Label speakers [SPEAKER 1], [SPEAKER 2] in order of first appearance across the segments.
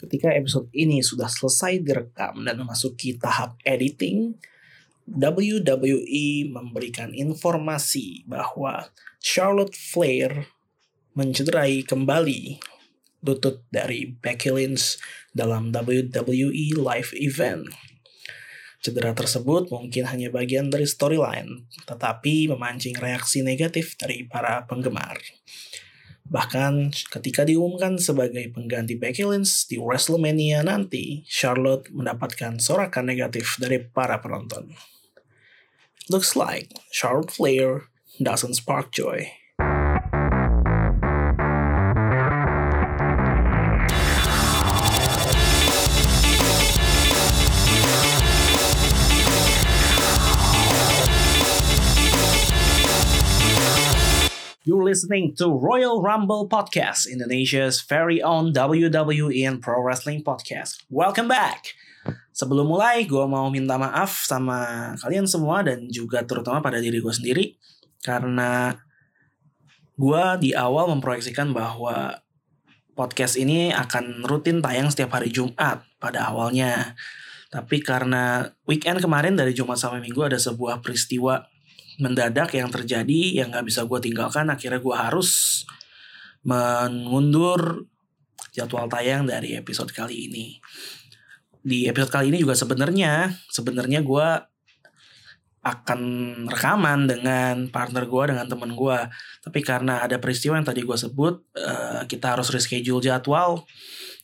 [SPEAKER 1] ketika episode ini sudah selesai direkam dan memasuki tahap editing, WWE memberikan informasi bahwa Charlotte Flair mencederai kembali lutut dari Becky Lynch dalam WWE Live Event. Cedera tersebut mungkin hanya bagian dari storyline, tetapi memancing reaksi negatif dari para penggemar. Bahkan ketika diumumkan sebagai pengganti Becky Lynch di WrestleMania nanti, Charlotte mendapatkan sorakan negatif dari para penonton. Looks like Charlotte Flair doesn't spark joy. Listening to Royal Rumble Podcast, Indonesia's very own WWE and Pro Wrestling Podcast. Welcome back! Sebelum mulai, gue mau minta maaf sama kalian semua dan juga terutama pada diri gue sendiri karena gue di awal memproyeksikan bahwa podcast ini akan rutin tayang setiap hari Jumat pada awalnya. Tapi karena weekend kemarin dari Jumat sampai Minggu ada sebuah peristiwa mendadak yang terjadi yang gak bisa gue tinggalkan, akhirnya gue harus mengundur jadwal tayang dari episode kali ini. Di episode kali ini juga sebenarnya sebenarnya gue akan rekaman dengan partner gue dengan teman gue tapi karena ada peristiwa yang tadi gue sebut uh, kita harus reschedule jadwal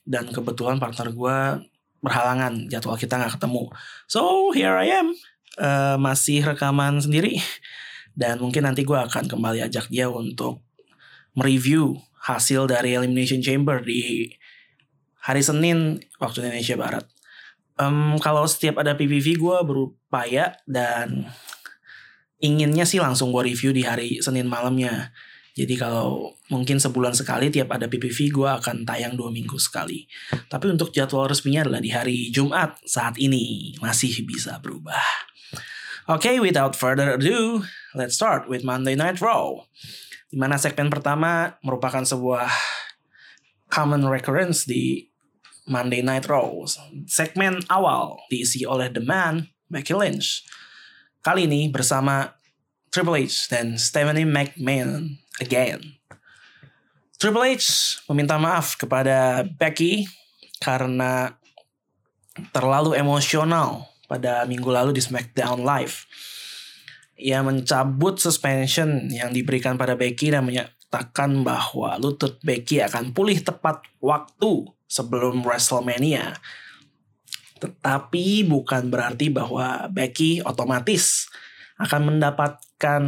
[SPEAKER 1] dan kebetulan partner gue berhalangan jadwal kita nggak ketemu. So here I am uh, masih rekaman sendiri dan mungkin nanti gue akan kembali ajak dia untuk mereview hasil dari Elimination Chamber di hari Senin waktu Indonesia Barat um, kalau setiap ada PPV gue berupaya dan inginnya sih langsung gue review di hari Senin malamnya. Jadi kalau mungkin sebulan sekali tiap ada PPV gue akan tayang dua minggu sekali. Tapi untuk jadwal resminya adalah di hari Jumat saat ini masih bisa berubah. Okay, without further ado, let's start with Monday Night Raw. Di mana segmen pertama merupakan sebuah common recurrence di Monday Night Raw. Segmen awal diisi oleh The Man, Becky Lynch. Kali ini bersama Triple H dan Stephanie McMahon again. Triple H meminta maaf kepada Becky karena terlalu emosional pada minggu lalu di SmackDown Live. Ia mencabut suspension yang diberikan pada Becky dan menyatakan bahwa lutut Becky akan pulih tepat waktu sebelum WrestleMania. Tetapi bukan berarti bahwa Becky otomatis akan mendapatkan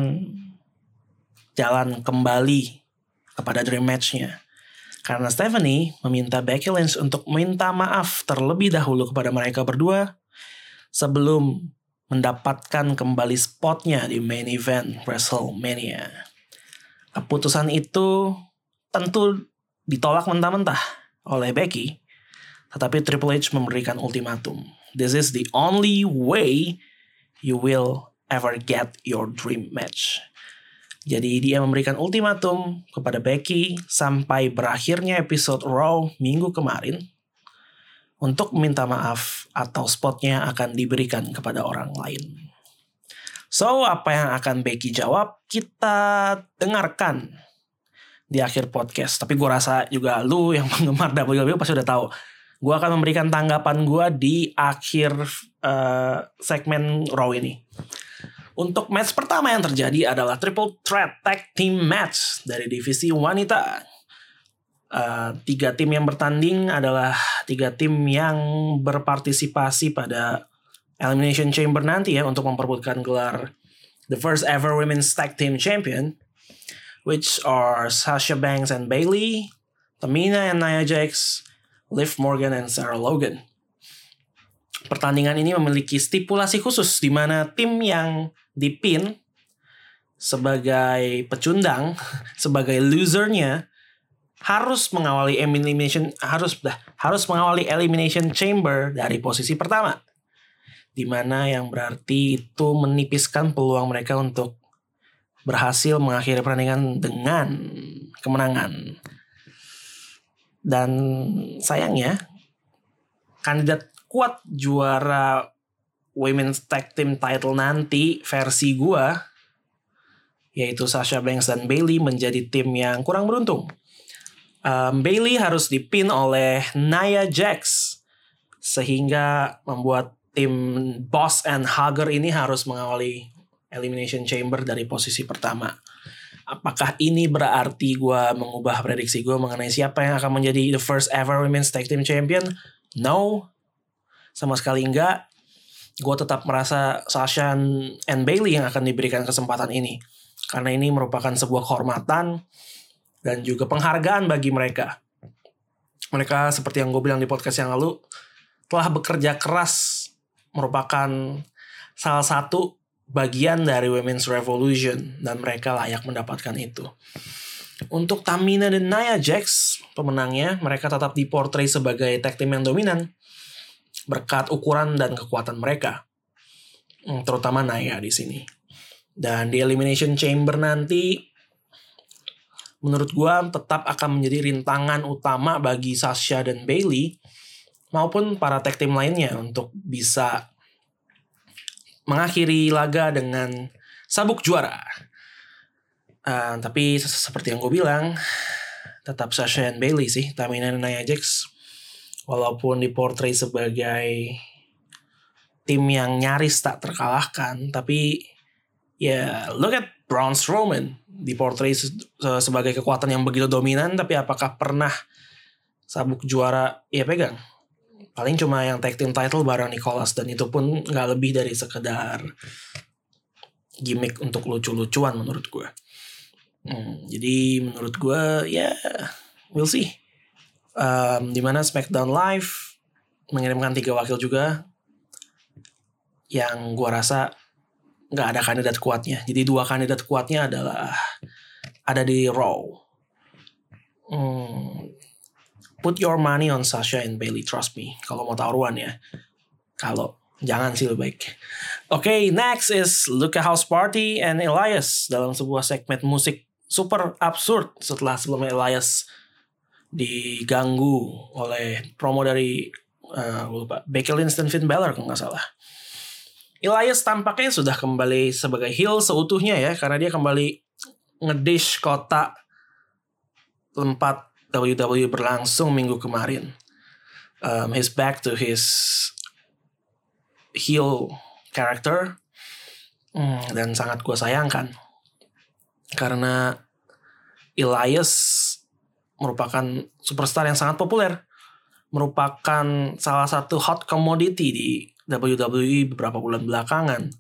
[SPEAKER 1] jalan kembali kepada dream match-nya. Karena Stephanie meminta Becky Lynch untuk minta maaf terlebih dahulu kepada mereka berdua sebelum mendapatkan kembali spotnya di main event WrestleMania. Keputusan itu tentu ditolak mentah-mentah oleh Becky, tetapi Triple H memberikan ultimatum. This is the only way you will ever get your dream match. Jadi dia memberikan ultimatum kepada Becky sampai berakhirnya episode Raw minggu kemarin untuk meminta maaf atau spotnya akan diberikan kepada orang lain. So, apa yang akan Becky jawab? Kita dengarkan di akhir podcast. Tapi gue rasa juga lu yang penggemar WWE pasti udah tahu. Gue akan memberikan tanggapan gue di akhir uh, segmen Raw ini. Untuk match pertama yang terjadi adalah triple threat tag team match dari divisi wanita. Uh, tiga tim yang bertanding adalah tiga tim yang berpartisipasi pada Elimination Chamber nanti ya untuk memperbutkan gelar the first ever women's tag team champion which are Sasha Banks and Bailey, Tamina and Nia Jax, Liv Morgan and Sarah Logan. Pertandingan ini memiliki stipulasi khusus di mana tim yang dipin sebagai pecundang, sebagai losernya harus mengawali elimination harus dah harus mengawali elimination chamber dari posisi pertama. Di mana yang berarti itu menipiskan peluang mereka untuk berhasil mengakhiri pertandingan dengan kemenangan. Dan sayangnya kandidat kuat juara Women's Tag Team Title nanti versi gua yaitu Sasha Banks dan Bailey menjadi tim yang kurang beruntung. Um, Bailey harus dipin oleh Nia Jax sehingga membuat tim Boss and Hager ini harus mengawali Elimination Chamber dari posisi pertama. Apakah ini berarti gue mengubah prediksi gue mengenai siapa yang akan menjadi the first ever Women's Tag Team Champion? No, sama sekali enggak. Gue tetap merasa Sasha and Bailey yang akan diberikan kesempatan ini. Karena ini merupakan sebuah kehormatan dan juga penghargaan bagi mereka. Mereka seperti yang gue bilang di podcast yang lalu, telah bekerja keras merupakan salah satu bagian dari Women's Revolution dan mereka layak mendapatkan itu. Untuk Tamina dan Nia Jax, pemenangnya, mereka tetap diportray sebagai tag team yang dominan berkat ukuran dan kekuatan mereka. Hmm, terutama Nia di sini. Dan di Elimination Chamber nanti menurut gua tetap akan menjadi rintangan utama bagi Sasha dan Bailey maupun para tag team lainnya untuk bisa mengakhiri laga dengan sabuk juara. Uh, tapi seperti yang gue bilang, tetap Sasha and Bailey sih, Tamina dan Nia Jax. Walaupun diportray sebagai tim yang nyaris tak terkalahkan, tapi ya yeah, look at Braun Strowman diportray se sebagai kekuatan yang begitu dominan, tapi apakah pernah sabuk juara ia pegang? paling cuma yang tag team title bareng Nicholas dan itu pun nggak lebih dari sekedar gimmick untuk lucu-lucuan menurut gue. Hmm, jadi menurut gue ya yeah, we'll see. Um, di mana SmackDown Live mengirimkan tiga wakil juga yang gue rasa nggak ada kandidat kuatnya. Jadi dua kandidat kuatnya adalah ada di Raw. Hmm, put your money on Sasha and Bailey, trust me. Kalau mau taruhan ya. Kalau jangan sih lebih baik. Oke, okay, next is Luca House Party and Elias dalam sebuah segmen musik super absurd setelah sebelumnya Elias diganggu oleh promo dari uh, lupa Becky Lynch dan Finn Balor kalau nggak salah. Elias tampaknya sudah kembali sebagai heel seutuhnya ya karena dia kembali ngedish kotak tempat WWE berlangsung minggu kemarin. Um, he's back to his heel character. Hmm, dan sangat gue sayangkan. Karena Elias merupakan superstar yang sangat populer, merupakan salah satu hot commodity di WWE beberapa bulan belakangan.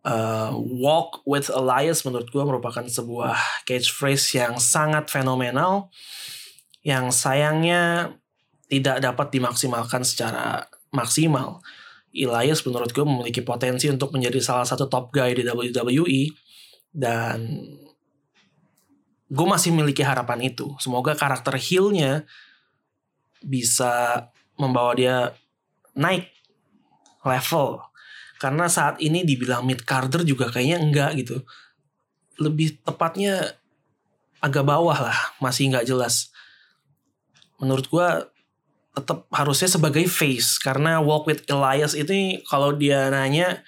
[SPEAKER 1] Uh, Walk with Elias menurut gue merupakan sebuah catchphrase yang sangat fenomenal yang sayangnya tidak dapat dimaksimalkan secara maksimal. Elias menurut gue memiliki potensi untuk menjadi salah satu top guy di WWE dan gue masih memiliki harapan itu. Semoga karakter heelnya bisa membawa dia naik level. Karena saat ini dibilang mid carder juga kayaknya enggak gitu. Lebih tepatnya agak bawah lah, masih nggak jelas menurut gue tetap harusnya sebagai face karena walk with Elias itu kalau dia nanya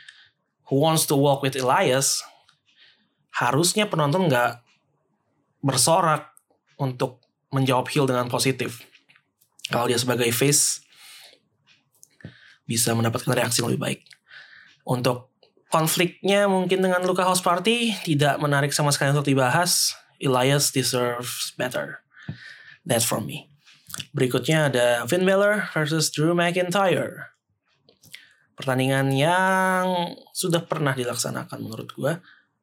[SPEAKER 1] who wants to walk with Elias harusnya penonton nggak bersorak untuk menjawab heel dengan positif kalau dia sebagai face bisa mendapatkan reaksi yang lebih baik untuk konfliknya mungkin dengan Luka House Party tidak menarik sama sekali untuk dibahas Elias deserves better that's from me Berikutnya ada Finn Balor versus Drew McIntyre. Pertandingan yang sudah pernah dilaksanakan menurut gue.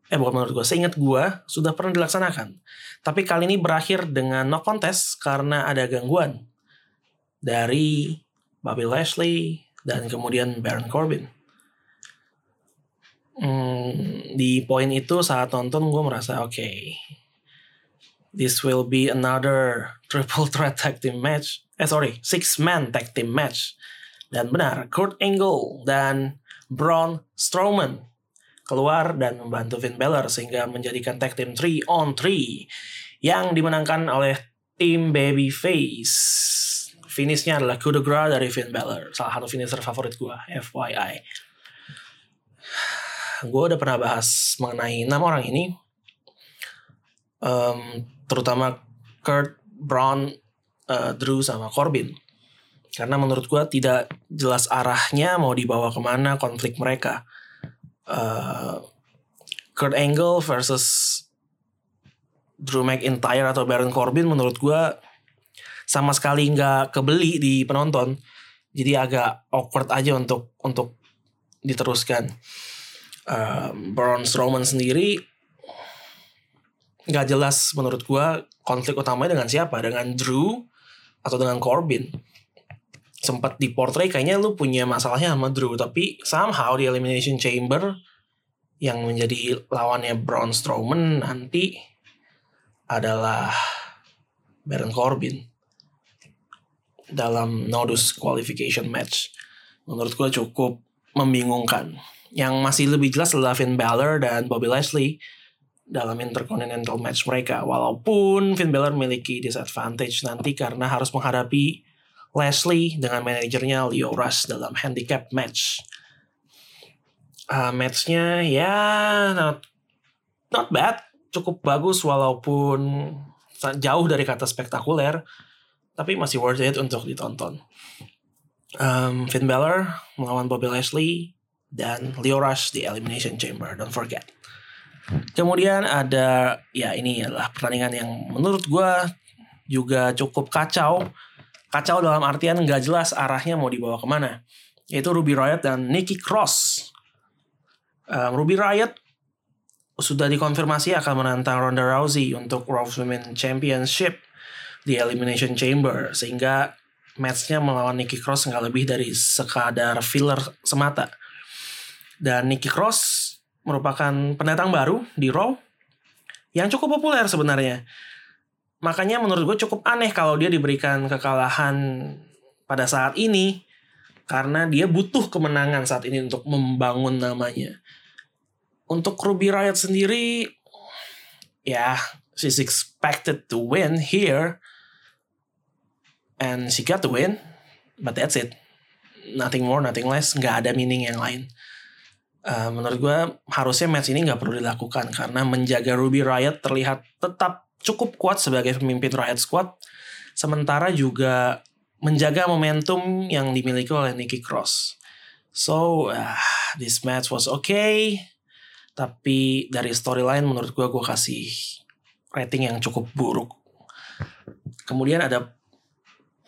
[SPEAKER 1] Eh bukan menurut gue, seingat gue sudah pernah dilaksanakan. Tapi kali ini berakhir dengan no contest karena ada gangguan dari Bobby Lashley dan kemudian Baron Corbin. Hmm, di poin itu saat nonton gue merasa oke, okay, this will be another triple threat tag team match. Eh sorry, six man tag team match. Dan benar, Kurt Angle dan Braun Strowman keluar dan membantu Finn Balor sehingga menjadikan tag team 3 on 3 yang dimenangkan oleh tim Babyface. Finishnya adalah coup de dari Finn Balor salah satu finisher favorit gue FYI gue udah pernah bahas mengenai enam orang ini. Um, terutama Kurt, Braun, uh, Drew sama Corbin. Karena menurut gue tidak jelas arahnya mau dibawa ke mana konflik mereka. Uh, Kurt Angle versus Drew McIntyre atau Baron Corbin menurut gue sama sekali nggak kebeli di penonton. Jadi agak awkward aja untuk untuk diteruskan. Uh, Braun Strowman sendiri nggak jelas menurut gua konflik utamanya dengan siapa? Dengan Drew atau dengan Corbin? Sempat di portray kayaknya lu punya masalahnya sama Drew tapi somehow di Elimination Chamber yang menjadi lawannya Braun Strowman nanti adalah Baron Corbin dalam Nodus qualification match. Menurut gue cukup membingungkan. Yang masih lebih jelas adalah Finn Balor dan Bobby Lashley dalam Intercontinental match mereka. Walaupun Finn Balor memiliki disadvantage nanti karena harus menghadapi Lashley dengan manajernya Leo Rush dalam handicap match. Uh, matchnya ya not, not bad, cukup bagus walaupun jauh dari kata spektakuler tapi masih worth it untuk ditonton. Um, Finn Balor melawan Bobby Lashley dan Leo Rush di Elimination Chamber, don't forget. Kemudian ada ya ini adalah pertandingan yang menurut gue juga cukup kacau. Kacau dalam artian nggak jelas arahnya mau dibawa ke mana. Yaitu Ruby Riot dan Nikki Cross. Um, Ruby Riot sudah dikonfirmasi akan menantang Ronda Rousey untuk Raw Women Championship di Elimination Chamber sehingga matchnya melawan Nikki Cross nggak lebih dari sekadar filler semata. Dan Nikki Cross merupakan pendatang baru di Raw yang cukup populer sebenarnya. Makanya menurut gue cukup aneh kalau dia diberikan kekalahan pada saat ini karena dia butuh kemenangan saat ini untuk membangun namanya. Untuk Ruby Riot sendiri ya she's expected to win here and she got the win but that's it. Nothing more nothing less. Nggak ada meaning yang lain. Uh, menurut gue harusnya match ini nggak perlu dilakukan karena menjaga Ruby Riot terlihat tetap cukup kuat sebagai pemimpin Riot Squad. Sementara juga menjaga momentum yang dimiliki oleh Nikki Cross. So uh, this match was okay. Tapi dari storyline menurut gue gue kasih rating yang cukup buruk. Kemudian ada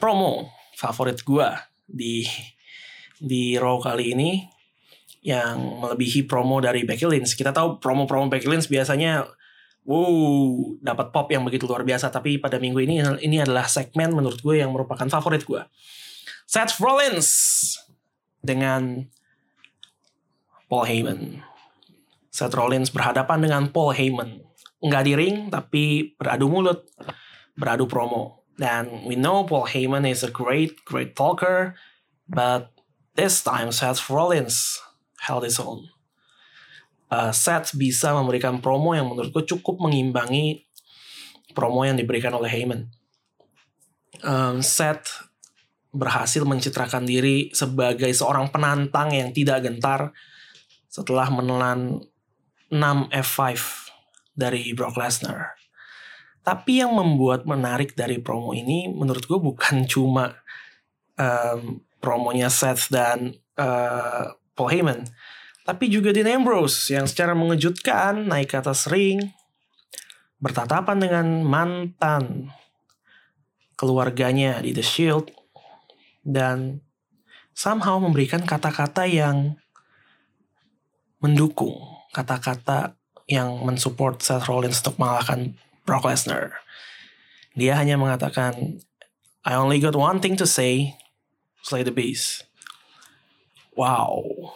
[SPEAKER 1] promo favorit gue di di Raw kali ini yang melebihi promo dari Becky Lynch. Kita tahu promo-promo Becky Lynch biasanya wow dapat pop yang begitu luar biasa tapi pada minggu ini ini adalah segmen menurut gue yang merupakan favorit gue. Seth Rollins dengan Paul Heyman. Seth Rollins berhadapan dengan Paul Heyman. Nggak di ring tapi beradu mulut, beradu promo. Dan we know Paul Heyman is a great, great talker, but this time Seth Rollins held his own. Uh, Seth bisa memberikan promo yang menurutku cukup mengimbangi promo yang diberikan oleh Heyman. Um, Seth berhasil mencitrakan diri sebagai seorang penantang yang tidak gentar setelah menelan 6 F5 dari Brock Lesnar. Tapi yang membuat menarik dari promo ini menurut gue bukan cuma um, promonya Seth dan uh, Paul Heyman. Tapi juga Dean Ambrose yang secara mengejutkan naik ke atas ring. Bertatapan dengan mantan keluarganya di The Shield. Dan somehow memberikan kata-kata yang mendukung. Kata-kata yang mensupport Seth Rollins untuk mengalahkan Brock Lesnar. Dia hanya mengatakan, I only got one thing to say, slay the beast. Wow.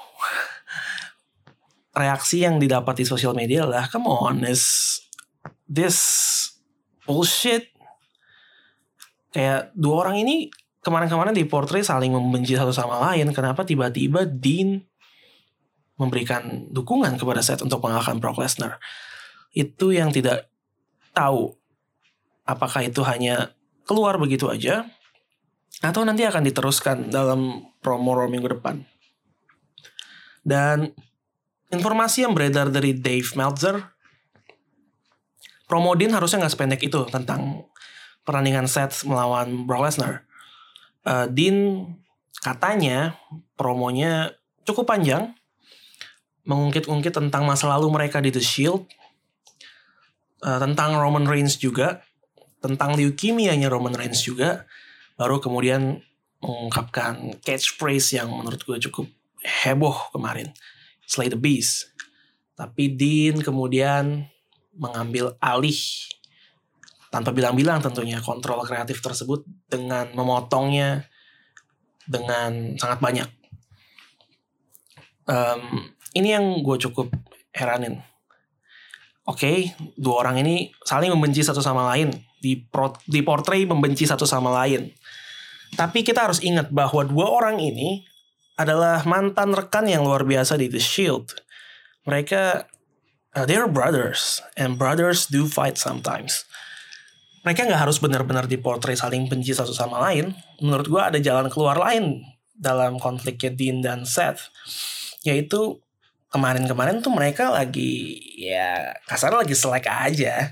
[SPEAKER 1] Reaksi yang didapat di sosial media adalah, come on, is this bullshit? Kayak dua orang ini kemarin-kemarin di portray saling membenci satu sama lain. Kenapa tiba-tiba Dean memberikan dukungan kepada Seth untuk mengalahkan Brock Lesnar? Itu yang tidak tahu apakah itu hanya keluar begitu aja atau nanti akan diteruskan dalam promo minggu depan. Dan informasi yang beredar dari Dave Meltzer, promo Dean harusnya nggak sependek itu tentang pertandingan Seth melawan Brock Lesnar. Uh, Dean katanya promonya cukup panjang, mengungkit-ungkit tentang masa lalu mereka di The Shield, uh, tentang Roman Reigns juga, tentang leukemia-nya Roman Reigns juga, baru kemudian mengungkapkan catchphrase yang menurut gue cukup heboh kemarin, Slay the Beast. Tapi Dean kemudian mengambil alih tanpa bilang-bilang tentunya kontrol kreatif tersebut dengan memotongnya dengan sangat banyak. Um, ini yang gue cukup heranin. Oke, okay, dua orang ini saling membenci satu sama lain, di di portray membenci satu sama lain. Tapi kita harus ingat bahwa dua orang ini adalah mantan rekan yang luar biasa di The Shield. Mereka uh, they're brothers and brothers do fight sometimes. Mereka nggak harus benar-benar dipotret saling benci satu sama lain. Menurut gue ada jalan keluar lain dalam konfliknya Dean dan Seth, yaitu kemarin-kemarin tuh mereka lagi ya kasar lagi selek aja.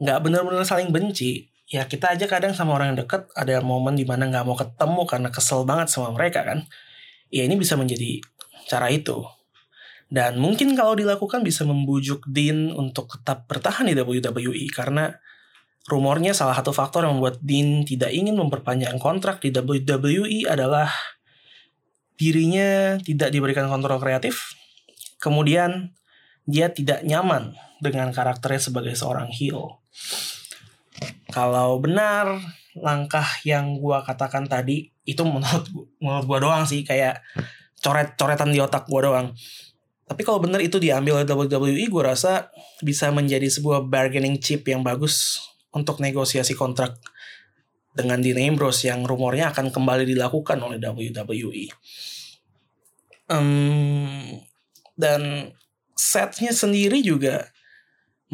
[SPEAKER 1] Nggak bener-bener saling benci. Ya kita aja kadang sama orang yang deket ada momen di mana nggak mau ketemu karena kesel banget sama mereka kan. Ya ini bisa menjadi cara itu. Dan mungkin kalau dilakukan bisa membujuk Dean untuk tetap bertahan di WWE karena rumornya salah satu faktor yang membuat Dean tidak ingin memperpanjang kontrak di WWE adalah dirinya tidak diberikan kontrol kreatif Kemudian dia tidak nyaman dengan karakternya sebagai seorang heel. Kalau benar langkah yang gua katakan tadi itu menurut menurut gua doang sih kayak coret-coretan di otak gua doang. Tapi kalau benar itu diambil oleh WWE, gue rasa bisa menjadi sebuah bargaining chip yang bagus untuk negosiasi kontrak dengan Dean Ambrose yang rumornya akan kembali dilakukan oleh WWE. Um, dan setnya sendiri juga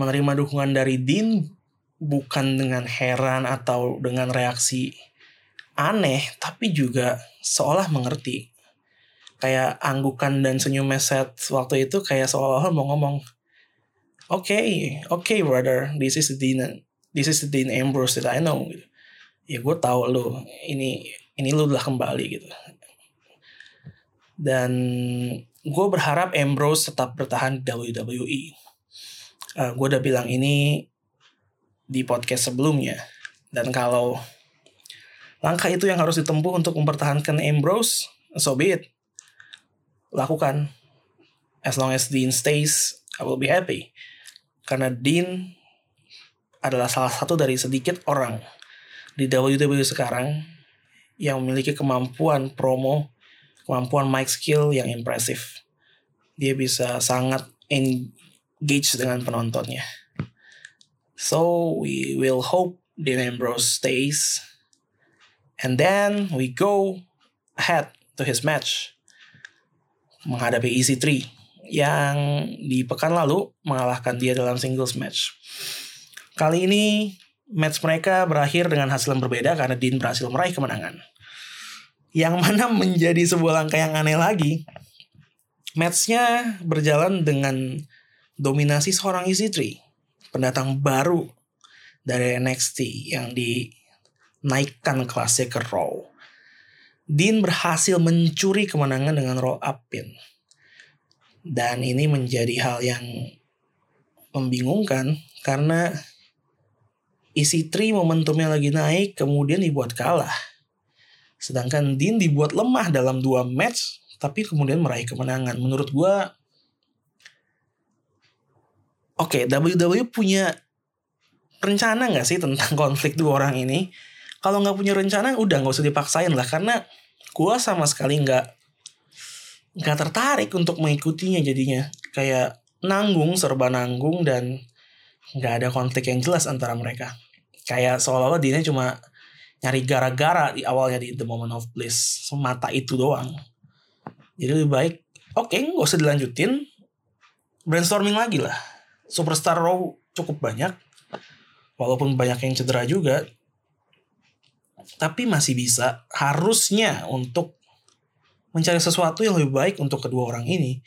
[SPEAKER 1] menerima dukungan dari Dean bukan dengan heran atau dengan reaksi aneh tapi juga seolah mengerti kayak anggukan dan senyumnya set waktu itu kayak seolah-olah mau ngomong oke okay, oke okay, brother this is the Dean this is the Dean Ambrose that I know gitu. ya gue tahu lo ini ini lo udah kembali gitu dan gue berharap Ambrose tetap bertahan di WWE. Uh, gue udah bilang ini di podcast sebelumnya. Dan kalau langkah itu yang harus ditempuh untuk mempertahankan Ambrose, so be it. Lakukan. As long as Dean stays, I will be happy. Karena Dean adalah salah satu dari sedikit orang di WWE sekarang yang memiliki kemampuan promo kemampuan mic skill yang impresif. Dia bisa sangat engage dengan penontonnya. So we will hope Dean Ambrose stays. And then we go ahead to his match menghadapi EC3 yang di pekan lalu mengalahkan dia dalam singles match. Kali ini match mereka berakhir dengan hasil yang berbeda karena Dean berhasil meraih kemenangan. Yang mana menjadi sebuah langkah yang aneh lagi. Matchnya berjalan dengan dominasi seorang EC3. Pendatang baru dari NXT yang dinaikkan kelasnya ke Raw. Dean berhasil mencuri kemenangan dengan roll up pin. Dan ini menjadi hal yang membingungkan karena EC3 momentumnya lagi naik kemudian dibuat kalah Sedangkan Dean dibuat lemah dalam dua match, tapi kemudian meraih kemenangan. Menurut gue, oke okay, WWE punya rencana nggak sih tentang konflik dua orang ini? Kalau nggak punya rencana, udah nggak usah dipaksain lah, karena gue sama sekali nggak nggak tertarik untuk mengikutinya jadinya. Kayak nanggung, serba nanggung dan nggak ada konflik yang jelas antara mereka. Kayak seolah-olah dia cuma nyari gara-gara di awalnya di The Moment of Bliss semata itu doang jadi lebih baik oke okay, gak usah dilanjutin brainstorming lagi lah superstar Raw cukup banyak walaupun banyak yang cedera juga tapi masih bisa harusnya untuk mencari sesuatu yang lebih baik untuk kedua orang ini.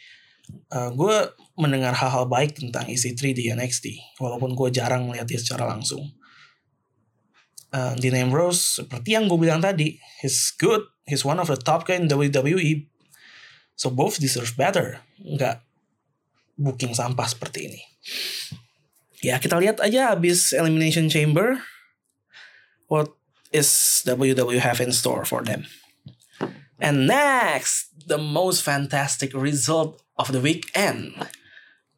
[SPEAKER 1] Uh, gue mendengar hal-hal baik tentang EC3 di NXT, walaupun gue jarang melihat dia secara langsung. Uh, Dean Ambrose, seperti yang gue bilang tadi, he's good, he's one of the top guy in WWE, so both deserve better. Nggak booking sampah seperti ini. Ya kita lihat aja abis Elimination Chamber, what is WWE have in store for them. And next, the most fantastic result of the weekend.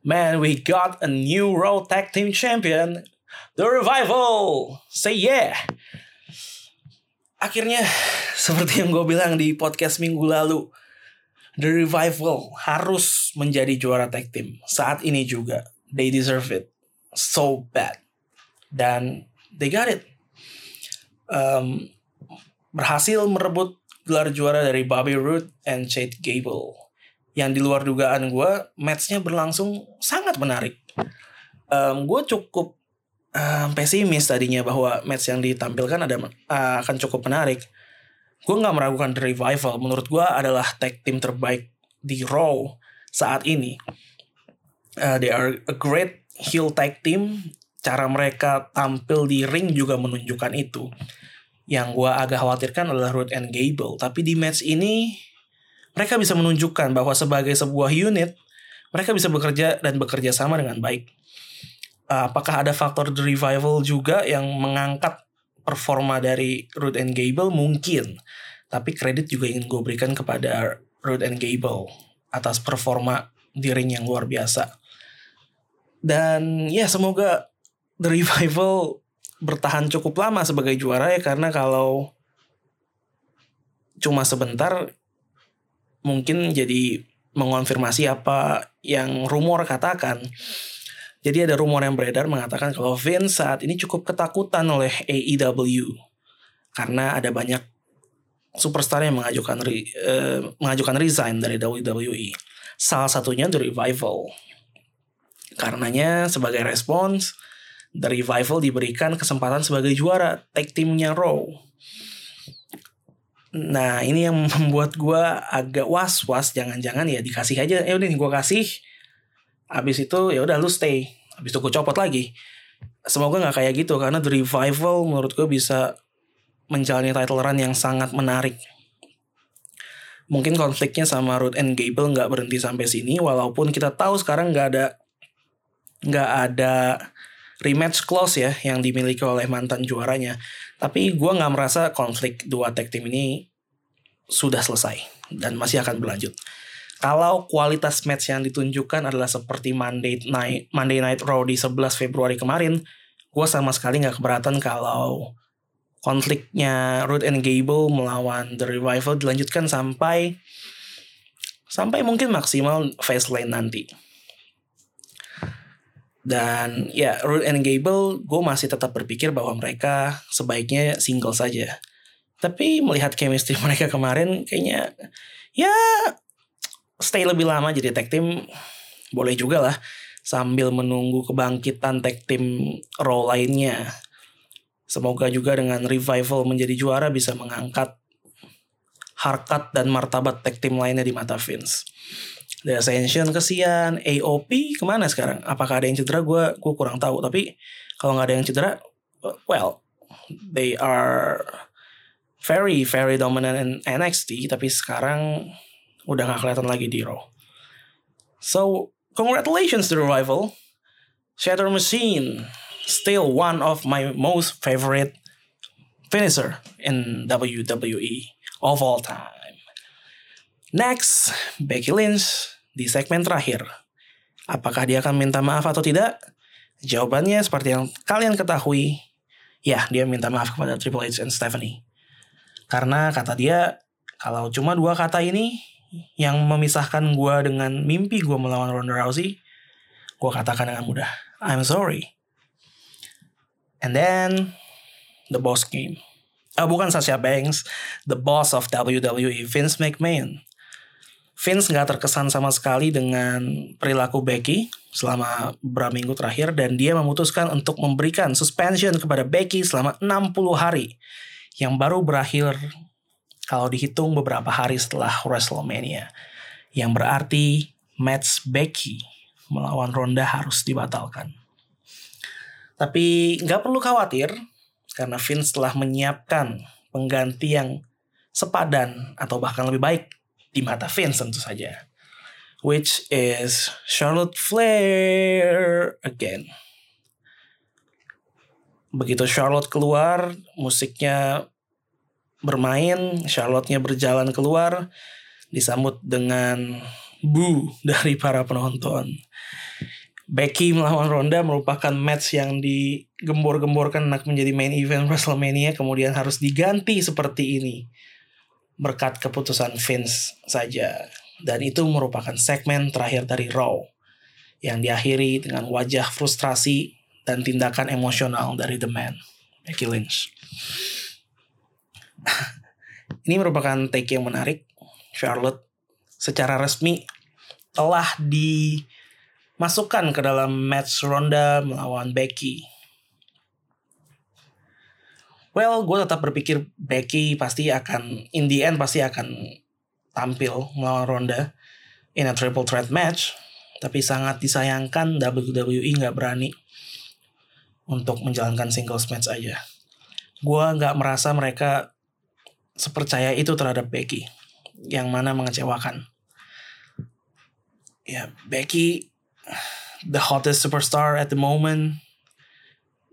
[SPEAKER 1] Man, we got a new Raw Tag Team Champion, The Revival. Say yeah. Akhirnya, seperti yang gue bilang di podcast minggu lalu, The Revival harus menjadi juara tag team. Saat ini juga, they deserve it so bad. Dan they got it. Um, berhasil merebut gelar juara dari Bobby Roode and Chad Gable. Yang di luar dugaan gue, matchnya berlangsung sangat menarik. Um, gue cukup um, pesimis tadinya bahwa match yang ditampilkan ada uh, akan cukup menarik. Gue nggak meragukan The Revival. Menurut gue adalah tag team terbaik di Raw saat ini. Uh, they are a great heel tag team. Cara mereka tampil di ring juga menunjukkan itu. Yang gue agak khawatirkan adalah Root and Gable. Tapi di match ini mereka bisa menunjukkan bahwa sebagai sebuah unit mereka bisa bekerja dan bekerja sama dengan baik. Uh, apakah ada faktor The Revival juga yang mengangkat performa dari Root and Gable? Mungkin. Tapi kredit juga ingin gue berikan kepada Root and Gable atas performa di ring yang luar biasa. Dan ya semoga The Revival bertahan cukup lama sebagai juara ya karena kalau cuma sebentar mungkin jadi mengonfirmasi apa yang rumor katakan. Jadi ada rumor yang beredar mengatakan kalau Vince saat ini cukup ketakutan oleh AEW karena ada banyak superstar yang mengajukan re, uh, mengajukan resign dari WWE. Salah satunya The Revival. Karenanya sebagai respons The Revival diberikan kesempatan sebagai juara tag teamnya Raw. Nah ini yang membuat gue agak was-was jangan-jangan ya dikasih aja ya udah nih gue kasih abis itu ya udah lu stay abis itu gue copot lagi semoga nggak kayak gitu karena The Revival menurut gue bisa menjalani title run yang sangat menarik mungkin konfliknya sama Root and Gable nggak berhenti sampai sini walaupun kita tahu sekarang nggak ada nggak ada rematch clause ya yang dimiliki oleh mantan juaranya. Tapi gue nggak merasa konflik dua tag team ini sudah selesai dan masih akan berlanjut. Kalau kualitas match yang ditunjukkan adalah seperti Monday Night Monday Night Raw di 11 Februari kemarin, gue sama sekali nggak keberatan kalau konfliknya Root and Gable melawan The Revival dilanjutkan sampai sampai mungkin maksimal face line nanti. Dan ya Root and Gable gue masih tetap berpikir bahwa mereka sebaiknya single saja. Tapi melihat chemistry mereka kemarin kayaknya ya stay lebih lama jadi tag team boleh juga lah sambil menunggu kebangkitan tag team Raw lainnya. Semoga juga dengan revival menjadi juara bisa mengangkat harkat dan martabat tag team lainnya di mata Vince. The Ascension kesian, AOP ke mana sekarang? Apakah ada yang cedera? Gue gue kurang tahu. Tapi kalau nggak ada yang cedera, well, they are very very dominant in NXT. Tapi sekarang udah nggak kelihatan lagi di Raw. So congratulations to revival. Shatter Machine still one of my most favorite finisher in WWE of all time. Next, Becky Lynch di segmen terakhir. Apakah dia akan minta maaf atau tidak? Jawabannya seperti yang kalian ketahui, ya dia minta maaf kepada Triple H dan Stephanie. Karena kata dia, kalau cuma dua kata ini yang memisahkan gue dengan mimpi gue melawan Ronda Rousey, gue katakan dengan mudah, I'm sorry. And then, the boss came. Oh, bukan Sasha Banks, the boss of WWE, Vince McMahon. Vince nggak terkesan sama sekali dengan perilaku Becky selama beberapa minggu terakhir dan dia memutuskan untuk memberikan suspension kepada Becky selama 60 hari yang baru berakhir kalau dihitung beberapa hari setelah WrestleMania. Yang berarti match Becky melawan Ronda harus dibatalkan. Tapi nggak perlu khawatir karena Vince telah menyiapkan pengganti yang sepadan atau bahkan lebih baik di mata Vince tentu saja. Which is Charlotte Flair again. Begitu Charlotte keluar, musiknya bermain, Charlotte-nya berjalan keluar, disambut dengan bu dari para penonton. Becky melawan Ronda merupakan match yang digembor-gemborkan nak menjadi main event WrestleMania kemudian harus diganti seperti ini berkat keputusan Vince saja dan itu merupakan segmen terakhir dari Raw yang diakhiri dengan wajah frustrasi dan tindakan emosional dari The Man Becky Lynch. Ini merupakan take yang menarik. Charlotte secara resmi telah di masukkan ke dalam match Ronda melawan Becky. Well, gue tetap berpikir Becky pasti akan, in the end pasti akan tampil melawan Ronda in a triple threat match. Tapi sangat disayangkan WWE nggak berani untuk menjalankan singles match aja. Gue nggak merasa mereka sepercaya itu terhadap Becky, yang mana mengecewakan. Ya, Becky the hottest superstar at the moment,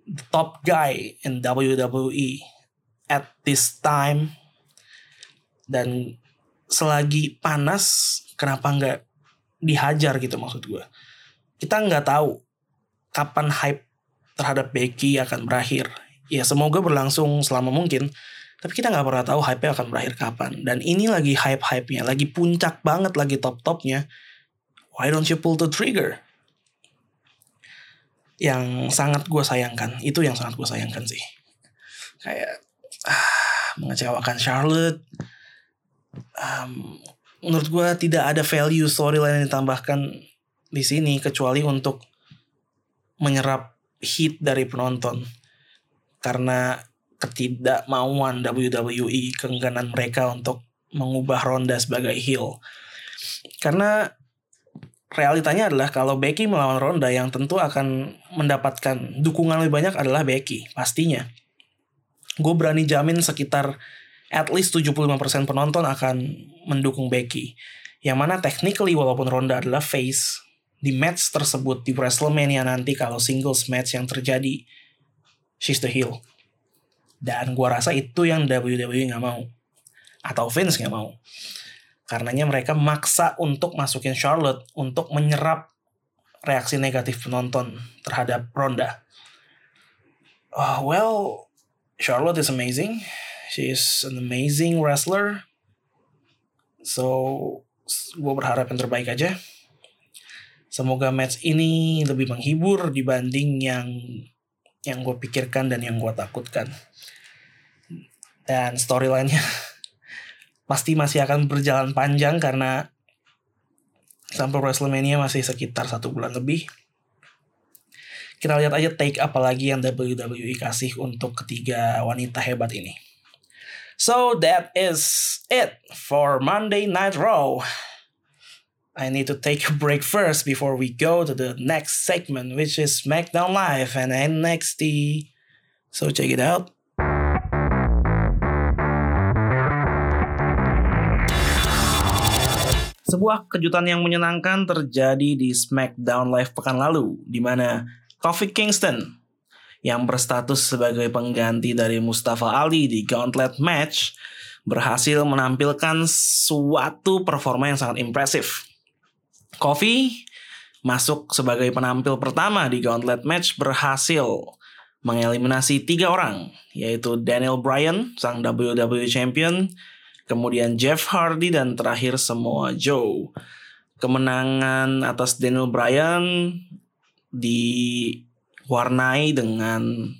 [SPEAKER 1] the top guy in WWE at this time. Dan selagi panas, kenapa nggak dihajar gitu maksud gue. Kita nggak tahu kapan hype terhadap Becky akan berakhir. Ya semoga berlangsung selama mungkin. Tapi kita nggak pernah tahu hype akan berakhir kapan. Dan ini lagi hype-hype-nya, lagi puncak banget, lagi top-topnya. Why don't you pull the trigger? yang sangat gue sayangkan itu yang sangat gue sayangkan sih kayak ah, mengecewakan Charlotte um, menurut gue tidak ada value storyline yang ditambahkan di sini kecuali untuk menyerap hit dari penonton karena ketidakmauan WWE keengganan mereka untuk mengubah Ronda sebagai heel karena realitanya adalah kalau Becky melawan Ronda yang tentu akan mendapatkan dukungan lebih banyak adalah Becky, pastinya. Gue berani jamin sekitar at least 75% penonton akan mendukung Becky. Yang mana technically walaupun Ronda adalah face, di match tersebut di WrestleMania nanti kalau singles match yang terjadi, she's the heel. Dan gue rasa itu yang WWE nggak mau. Atau Vince nggak mau. Karenanya mereka maksa untuk masukin Charlotte untuk menyerap reaksi negatif penonton terhadap Ronda. Oh, well, Charlotte is amazing. She is an amazing wrestler. So, gue berharap yang terbaik aja. Semoga match ini lebih menghibur dibanding yang yang gue pikirkan dan yang gue takutkan. Dan storyline-nya pasti masih akan berjalan panjang karena sampai WrestleMania masih sekitar satu bulan lebih. Kita lihat aja take apa lagi yang WWE kasih untuk ketiga wanita hebat ini. So that is it for Monday Night Raw. I need to take a break first before we go to the next segment, which is SmackDown Live and NXT. So check it out. Sebuah kejutan yang menyenangkan terjadi di SmackDown Live pekan lalu, di mana Kofi Kingston yang berstatus sebagai pengganti dari Mustafa Ali di Gauntlet Match berhasil menampilkan suatu performa yang sangat impresif. Kofi masuk sebagai penampil pertama di Gauntlet Match berhasil mengeliminasi tiga orang, yaitu Daniel Bryan, sang WWE Champion, kemudian Jeff Hardy dan terakhir semua Joe. Kemenangan atas Daniel Bryan diwarnai dengan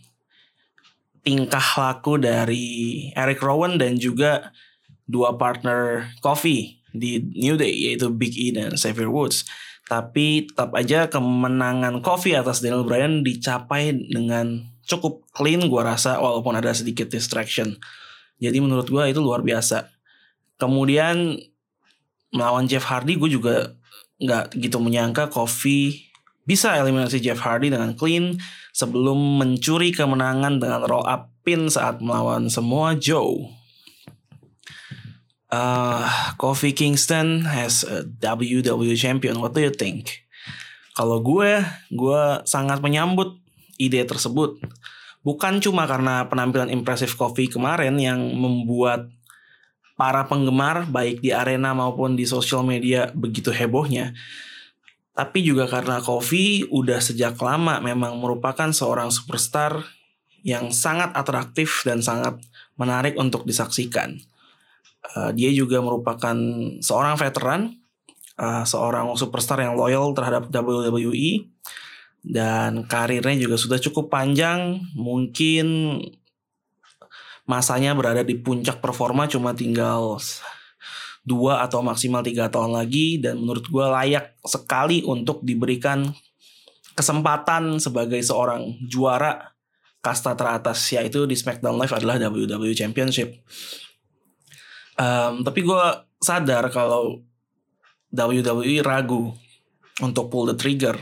[SPEAKER 1] tingkah laku dari Eric Rowan dan juga dua partner Kofi di New Day yaitu Big E dan Xavier Woods. Tapi tetap aja kemenangan Kofi atas Daniel Bryan dicapai dengan cukup clean gua rasa walaupun ada sedikit distraction Jadi menurut gue itu luar biasa. Kemudian melawan Jeff Hardy gue juga nggak gitu menyangka Kofi bisa eliminasi Jeff Hardy dengan clean sebelum mencuri kemenangan dengan roll up pin saat melawan semua Joe. Uh, Kofi Kingston has a WWE champion. What do you think? Kalau gue, gue sangat menyambut ide tersebut. Bukan cuma karena penampilan impresif Kofi kemarin yang membuat para penggemar baik di arena maupun di sosial media begitu hebohnya. Tapi juga karena Kofi udah sejak lama memang merupakan seorang superstar yang sangat atraktif dan sangat menarik untuk disaksikan. Uh, dia juga merupakan seorang veteran, uh, seorang superstar yang loyal terhadap WWE dan karirnya juga sudah cukup panjang. Mungkin masanya berada di puncak performa cuma tinggal dua atau maksimal tiga tahun lagi dan menurut gue layak sekali untuk diberikan kesempatan sebagai seorang juara kasta teratas yaitu di SmackDown Live adalah WWE Championship. Um, tapi gue sadar kalau WWE ragu untuk pull the trigger.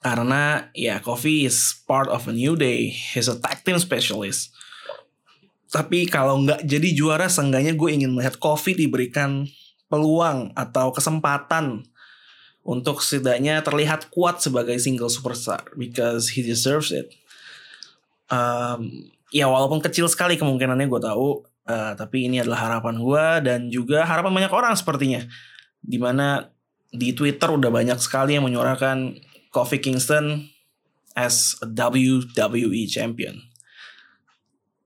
[SPEAKER 1] Karena ya Kofi is part of a new day. He's a tag team specialist. Tapi kalau nggak jadi juara, seenggaknya gue ingin melihat Kofi diberikan peluang atau kesempatan untuk setidaknya terlihat kuat sebagai single superstar because he deserves it. Um, ya walaupun kecil sekali kemungkinannya gue tahu, Uh, tapi ini adalah harapan gue dan juga harapan banyak orang sepertinya. Di mana di Twitter udah banyak sekali yang menyuarakan Kofi Kingston as a WWE champion.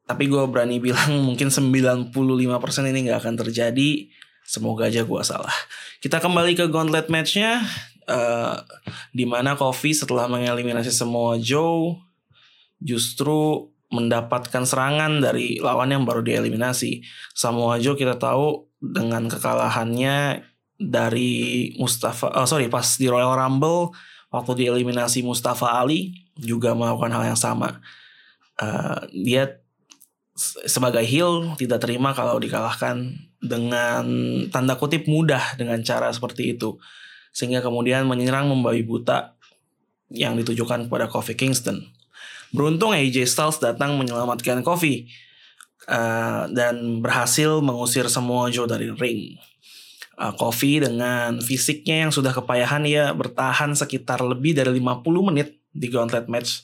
[SPEAKER 1] Tapi gue berani bilang mungkin 95% ini gak akan terjadi. Semoga aja gue salah. Kita kembali ke gauntlet matchnya. Uh, di mana Kofi setelah mengeliminasi semua Joe justru mendapatkan serangan dari lawan yang baru dieliminasi. Samoa Joe kita tahu dengan kekalahannya dari Mustafa, oh sorry pas di Royal Rumble waktu dieliminasi Mustafa Ali juga melakukan hal yang sama. Uh, dia sebagai heel tidak terima kalau dikalahkan dengan tanda kutip mudah dengan cara seperti itu sehingga kemudian menyerang membabi buta yang ditujukan kepada Kofi Kingston. Beruntung AJ Styles datang menyelamatkan Kofi uh, dan berhasil mengusir semua Joe dari ring. Uh, dengan fisiknya yang sudah kepayahan ia bertahan sekitar lebih dari 50 menit di gauntlet match.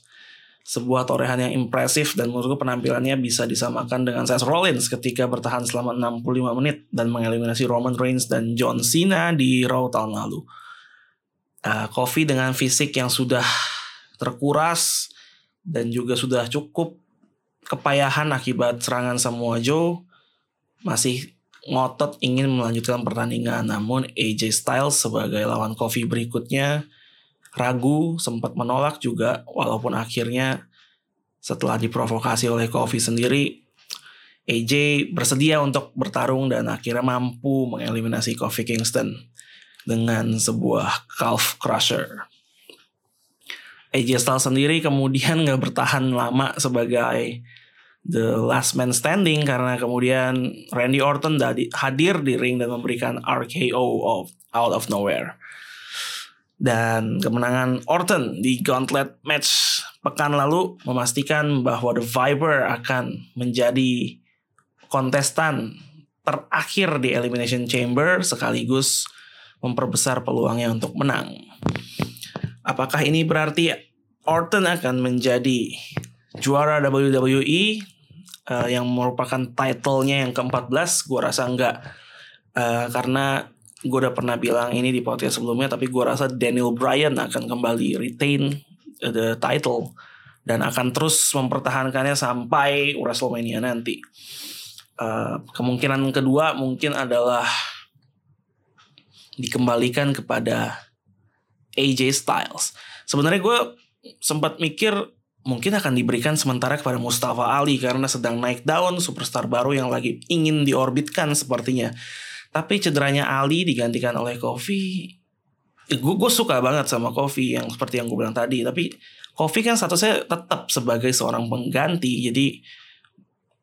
[SPEAKER 1] Sebuah torehan yang impresif dan menurutku penampilannya bisa disamakan dengan Seth Rollins ketika bertahan selama 65 menit dan mengeliminasi Roman Reigns dan John Cena di Raw tahun lalu. Uh, dengan fisik yang sudah terkuras dan juga sudah cukup kepayahan akibat serangan semua Joe masih ngotot ingin melanjutkan pertandingan namun AJ Styles sebagai lawan Kofi berikutnya ragu sempat menolak juga walaupun akhirnya setelah diprovokasi oleh Kofi sendiri AJ bersedia untuk bertarung dan akhirnya mampu mengeliminasi Kofi Kingston dengan sebuah calf crusher. AJ Styles sendiri kemudian nggak bertahan lama sebagai the last man standing karena kemudian Randy Orton hadir di ring dan memberikan RKO of out of nowhere. Dan kemenangan Orton di gauntlet match pekan lalu memastikan bahwa The Viper akan menjadi kontestan terakhir di Elimination Chamber sekaligus memperbesar peluangnya untuk menang. Apakah ini berarti Orton akan menjadi juara WWE uh, yang merupakan titlenya yang ke-14? Gue rasa enggak. Uh, karena gue udah pernah bilang ini di podcast sebelumnya, tapi gue rasa Daniel Bryan akan kembali retain the title dan akan terus mempertahankannya sampai WrestleMania nanti. Uh, kemungkinan kedua mungkin adalah dikembalikan kepada AJ Styles. Sebenarnya gue sempat mikir mungkin akan diberikan sementara kepada Mustafa Ali karena sedang naik daun superstar baru yang lagi ingin diorbitkan sepertinya. Tapi cederanya Ali digantikan oleh Kofi. Gue gue suka banget sama Kofi yang seperti yang gue bilang tadi. Tapi Kofi kan statusnya tetap sebagai seorang pengganti. Jadi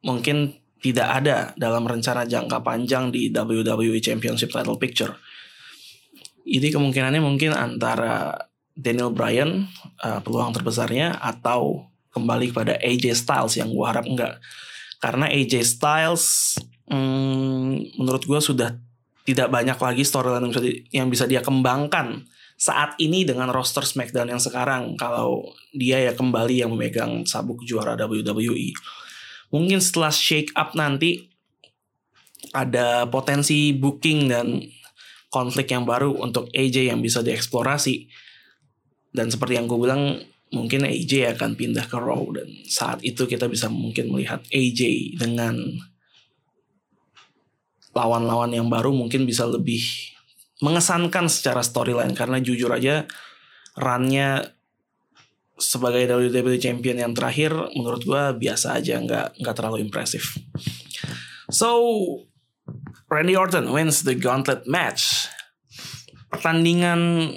[SPEAKER 1] mungkin tidak ada dalam rencana jangka panjang di WWE Championship Title Picture. Ini kemungkinannya mungkin antara Daniel Bryan uh, peluang terbesarnya atau kembali kepada AJ Styles yang gue harap enggak. Karena AJ Styles hmm, menurut gue sudah tidak banyak lagi storyline yang yang bisa dia kembangkan saat ini dengan roster SmackDown yang sekarang kalau dia ya kembali yang memegang sabuk juara WWE. Mungkin setelah shake up nanti ada potensi booking dan konflik yang baru untuk AJ yang bisa dieksplorasi. Dan seperti yang gue bilang mungkin AJ akan pindah ke Raw dan saat itu kita bisa mungkin melihat AJ dengan lawan-lawan yang baru mungkin bisa lebih mengesankan secara storyline karena jujur aja runnya sebagai WWE Champion yang terakhir menurut gue biasa aja nggak nggak terlalu impresif. So Randy Orton wins the Gauntlet match. Pertandingan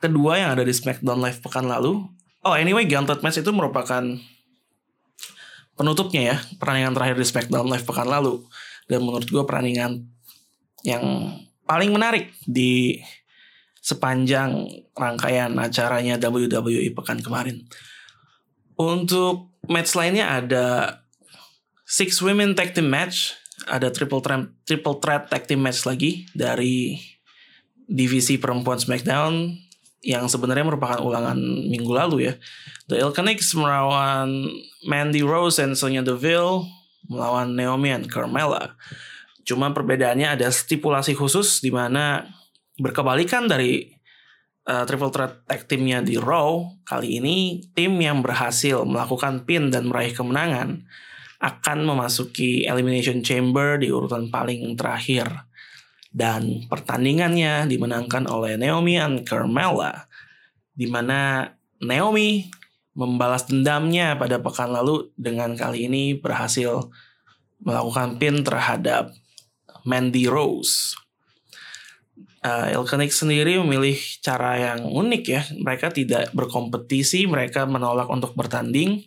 [SPEAKER 1] kedua yang ada di SmackDown Live pekan lalu. Oh anyway Gauntlet match itu merupakan penutupnya ya pertandingan terakhir di SmackDown Live pekan lalu dan menurut gue perandingan yang paling menarik di sepanjang rangkaian acaranya WWE pekan kemarin. Untuk match lainnya ada six women tag team match, ada triple threat, triple threat tag team match lagi dari divisi perempuan SmackDown yang sebenarnya merupakan ulangan minggu lalu ya. The Iconics melawan Mandy Rose dan Sonya Deville melawan Naomi dan Carmella. Cuma perbedaannya ada stipulasi khusus di mana berkebalikan dari uh, triple threat tag teamnya di Raw kali ini tim yang berhasil melakukan pin dan meraih kemenangan akan memasuki elimination chamber di urutan paling terakhir dan pertandingannya dimenangkan oleh Naomi dan Carmella di mana Naomi membalas dendamnya pada pekan lalu dengan kali ini berhasil melakukan pin terhadap Mandy Rose. Uh, sendiri memilih cara yang unik ya. Mereka tidak berkompetisi, mereka menolak untuk bertanding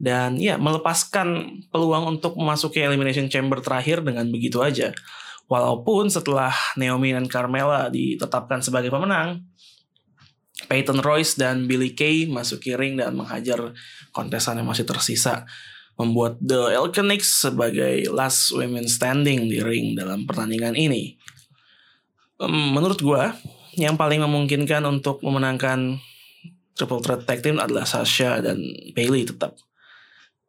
[SPEAKER 1] dan ya melepaskan peluang untuk memasuki elimination chamber terakhir dengan begitu aja. Walaupun setelah Naomi dan Carmella ditetapkan sebagai pemenang, Peyton Royce dan Billy Kay masuk ring dan menghajar kontesan yang masih tersisa membuat The Elkenics sebagai last women standing di ring dalam pertandingan ini. Menurut gue, yang paling memungkinkan untuk memenangkan Triple Threat Tag Team adalah Sasha dan Bailey tetap.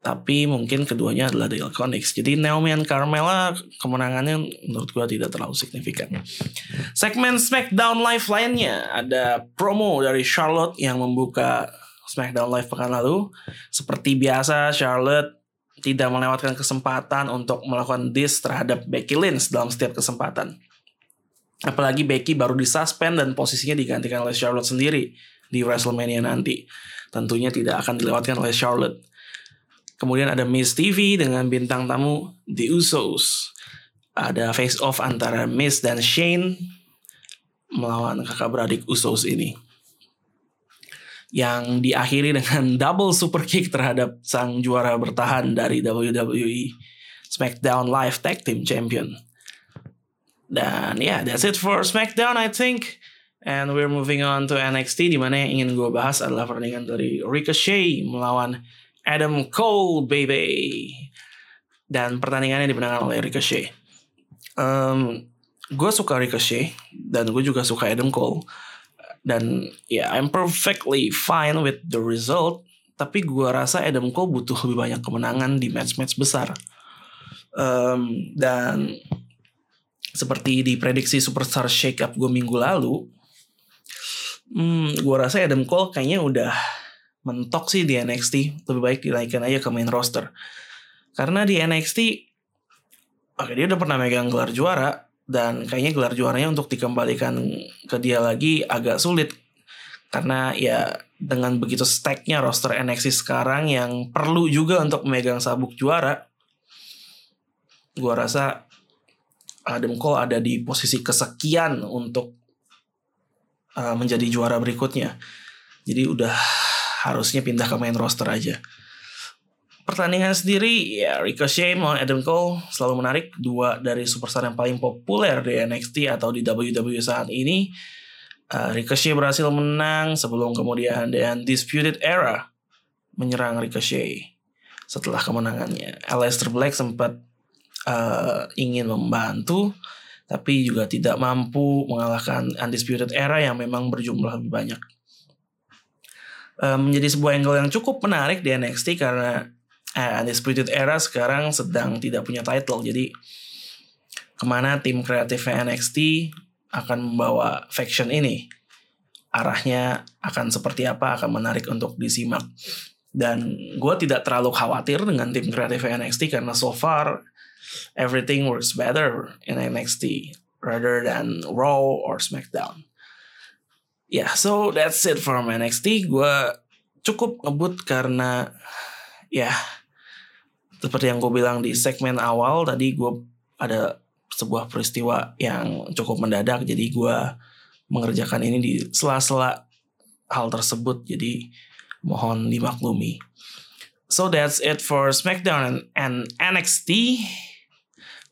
[SPEAKER 1] Tapi mungkin keduanya adalah The Iconics. Jadi Naomi dan Carmella kemenangannya menurut gue tidak terlalu signifikan. Segmen SmackDown Live lainnya ada promo dari Charlotte yang membuka SmackDown Live pekan lalu. Seperti biasa Charlotte tidak melewatkan kesempatan untuk melakukan diss terhadap Becky Lynch dalam setiap kesempatan. Apalagi Becky baru disuspend dan posisinya digantikan oleh Charlotte sendiri di WrestleMania nanti. Tentunya tidak akan dilewatkan oleh Charlotte. Kemudian ada Miss TV dengan bintang tamu The Usos. Ada face off antara Miss dan Shane melawan kakak beradik Usos ini. Yang diakhiri dengan double super kick terhadap sang juara bertahan dari WWE SmackDown Live Tag Team Champion. Dan ya, yeah, that's it for SmackDown I think. And we're moving on to NXT di mana yang ingin gue bahas adalah pertandingan dari Ricochet melawan Adam Cole baby. Dan pertandingannya dimenangkan oleh Ricochet. Um, gue suka Ricochet dan gue juga suka Adam Cole. Dan ya yeah, I'm perfectly fine with the result. Tapi gue rasa Adam Cole butuh lebih banyak kemenangan di match-match besar. Um, dan seperti diprediksi superstar shake up gue minggu lalu hmm, gue rasa Adam Cole kayaknya udah mentok sih di NXT lebih baik dinaikkan aja ke main roster. Karena di NXT oke dia udah pernah megang gelar juara dan kayaknya gelar juaranya untuk dikembalikan ke dia lagi agak sulit. Karena ya dengan begitu stacknya roster NXT sekarang yang perlu juga untuk memegang sabuk juara gua rasa Adam Cole ada di posisi kesekian untuk uh, menjadi juara berikutnya. Jadi udah harusnya pindah ke main roster aja. pertandingan sendiri ya Ricochet melawan Adam Cole selalu menarik. Dua dari superstar yang paling populer di NXT atau di WWE saat ini. Uh, Ricochet berhasil menang sebelum kemudian The Undisputed Era menyerang Ricochet setelah kemenangannya. Aleister Black sempat uh, ingin membantu tapi juga tidak mampu mengalahkan Undisputed Era yang memang berjumlah lebih banyak uh, menjadi sebuah angle yang cukup menarik di NXT karena eh, Undisputed Era sekarang sedang tidak punya title. Jadi ke mana tim kreatifnya NXT akan membawa faction ini? Arahnya akan seperti apa? Akan menarik untuk disimak. Dan gue tidak terlalu khawatir dengan tim kreatif NXT karena so far everything works better in NXT rather than Raw or SmackDown. Ya, yeah, so that's it from NXT. Gue cukup ngebut karena ya yeah, seperti yang gue bilang di segmen awal tadi gue ada sebuah peristiwa yang cukup mendadak. Jadi gue mengerjakan ini di sela-sela hal tersebut. Jadi mohon dimaklumi. So that's it for SmackDown and NXT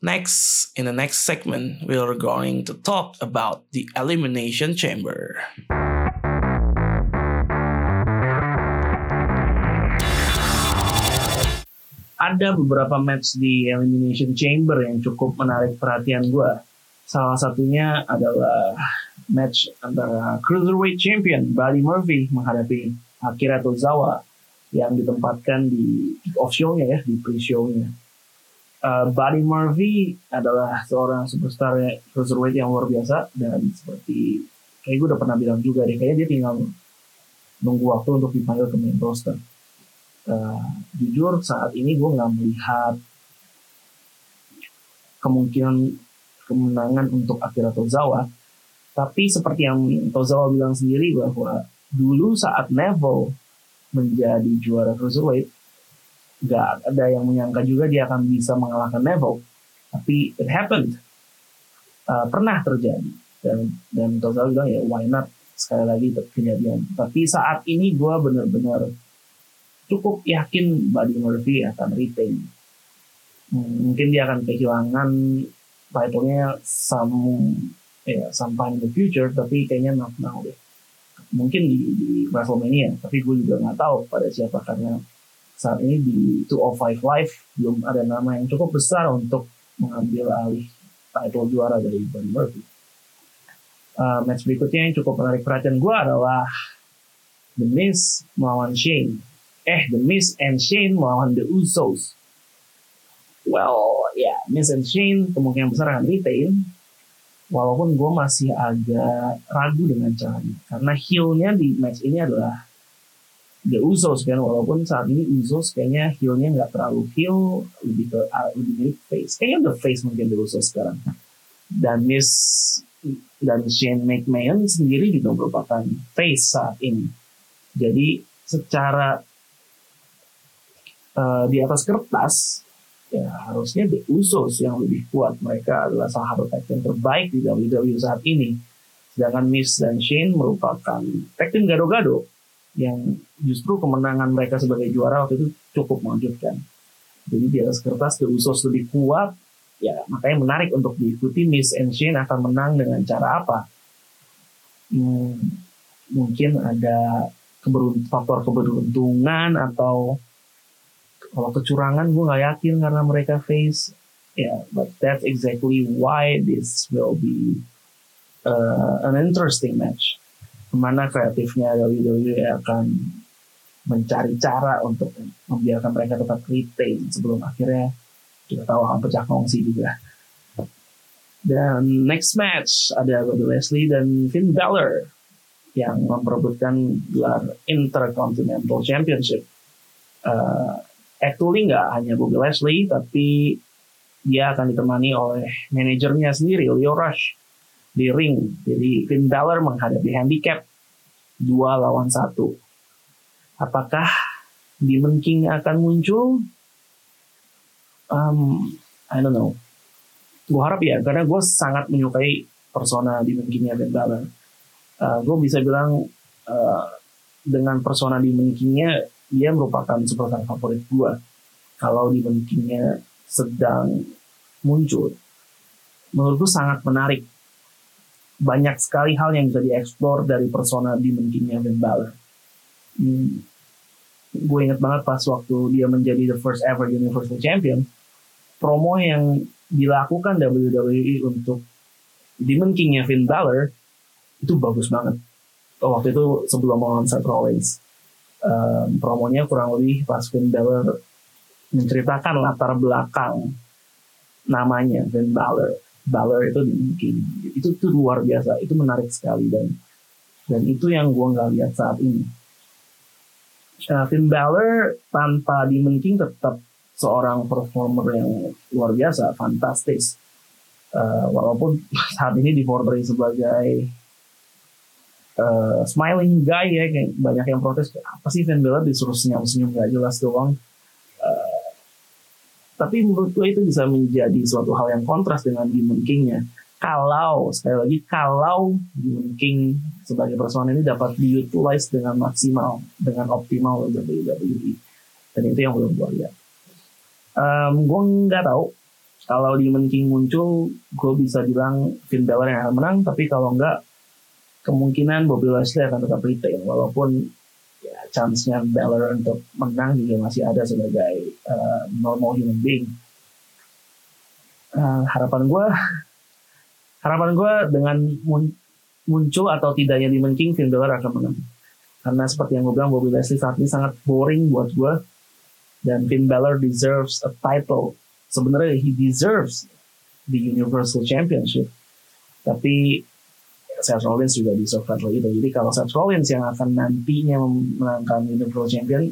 [SPEAKER 1] next in the next segment we are going to talk about the Elimination Chamber ada beberapa match di Elimination Chamber yang cukup menarik perhatian gue. Salah satunya adalah match antara Cruiserweight Champion Buddy Murphy menghadapi Akira Tozawa yang ditempatkan di kick-off show-nya ya, di pre-show-nya. Uh, Buddy Murphy adalah seorang superstar cruiserweight yang luar biasa. Dan seperti kayak gue udah pernah bilang juga deh, kayaknya dia tinggal nunggu waktu untuk dipanggil ke main roster. Uh, jujur saat ini gue nggak melihat kemungkinan kemenangan untuk Akira Tozawa. Tapi seperti yang Tozawa bilang sendiri bahwa dulu saat Neville menjadi juara cruiserweight nggak ada yang menyangka juga dia akan bisa mengalahkan Neville. Tapi it happened. Uh, pernah terjadi. Dan dan Tozawa bilang ya why not? Sekali lagi kejadian. Tapi saat ini gue benar-benar cukup yakin Buddy Murphy akan retain. Hmm, mungkin dia akan kehilangan title-nya some ya sometime in the future, tapi kayaknya not now deh. Mungkin di, di WrestleMania, tapi gue juga nggak tahu pada siapa karena saat ini di 205 Live belum ada nama yang cukup besar untuk mengambil alih title juara dari Buddy Murphy. Uh, match berikutnya yang cukup menarik perhatian gue adalah The Miz melawan Shane eh The Miz and Shane melawan The Usos. Well, ya yeah, Miz and Shane kemungkinan besar akan retain. Walaupun gue masih agak ragu dengan caranya. Karena heelnya di match ini adalah The Usos kan. Walaupun saat ini Usos kayaknya heelnya nggak terlalu heel. Lebih ke uh, lebih mirip face. Kayaknya the face mungkin The Usos sekarang. Dan Miz dan Shane McMahon sendiri juga merupakan face saat ini. Jadi secara uh, di atas kertas ya harusnya The Usos yang lebih kuat. Mereka adalah salah satu tag team terbaik di WWE saat ini. Sedangkan Miz dan Shane merupakan tag team gado-gado yang justru kemenangan mereka sebagai juara waktu itu cukup mengejutkan. Jadi di atas kertas The Usos lebih kuat, ya makanya menarik untuk diikuti Miz and Shane akan menang dengan cara apa? Hmm, mungkin ada keberunt faktor keberuntungan atau kalau kecurangan gue nggak yakin karena mereka face ya yeah, but that's exactly why this will be uh, an interesting match ke mana kreatifnya WWE akan mencari cara untuk membiarkan mereka tetap retain sebelum akhirnya kita tahu akan pecah kongsi juga dan next match ada Bobby Leslie dan Finn Balor yang memperebutkan gelar Intercontinental Championship. Uh, actually nggak hanya Bobby Leslie tapi dia akan ditemani oleh manajernya sendiri Leo Rush di ring. Jadi Finn Balor menghadapi handicap dua lawan satu. Apakah Demon King akan muncul? Um, I don't know. Gue harap ya karena gue sangat menyukai persona Demon Kingnya Finn Balor. Uh, gue bisa bilang uh, dengan persona Demon Kingnya dia merupakan superstar favorit gue kalau Demon King-nya sedang muncul menurutku sangat menarik banyak sekali hal yang bisa dieksplor dari persona Demon Finn Balor hmm, gue inget banget pas waktu dia menjadi the first ever Universal Champion promo yang dilakukan WWE untuk Demon King-nya Finn Balor itu bagus banget. Oh, waktu itu sebelum melawan Seth Rollins. Um, promonya kurang lebih pas Finn Balor menceritakan latar belakang namanya Finn Balor Balor itu mungkin. Itu itu luar biasa. Itu menarik sekali dan dan itu yang gue nggak lihat saat ini. Uh, Finn Balor tanpa Demon tetap seorang performer yang luar biasa fantastis. Uh, walaupun saat ini diportray sebagai uh, smiling guy ya banyak yang protes apa sih Finn Balor disuruh senyum-senyum? Gak jelas doang tapi menurut gue itu bisa menjadi suatu hal yang kontras dengan Demon King-nya. Kalau, sekali lagi, kalau Demon King sebagai persona ini dapat diutilize dengan maksimal, dengan optimal oleh WWE. Dan itu yang belum gue lihat. Um, gue nggak tahu kalau Demon King muncul, gue bisa bilang Finn Balor yang akan menang, tapi kalau nggak, kemungkinan Bobby Lashley akan tetap retain. Walaupun chance-nya Balor untuk menang juga masih ada sebagai uh, normal human being. Uh, harapan gue, harapan gue dengan mun muncul atau tidaknya di King, Finn Balor akan menang. Karena seperti yang gue bilang, Bobby Lashley saat ini sangat boring buat gue. Dan Finn Balor deserves a title. Sebenarnya he deserves the Universal Championship. Tapi Seth Rollins juga di level itu. Jadi kalau Seth Rollins yang akan nantinya memenangkan Universal Champion,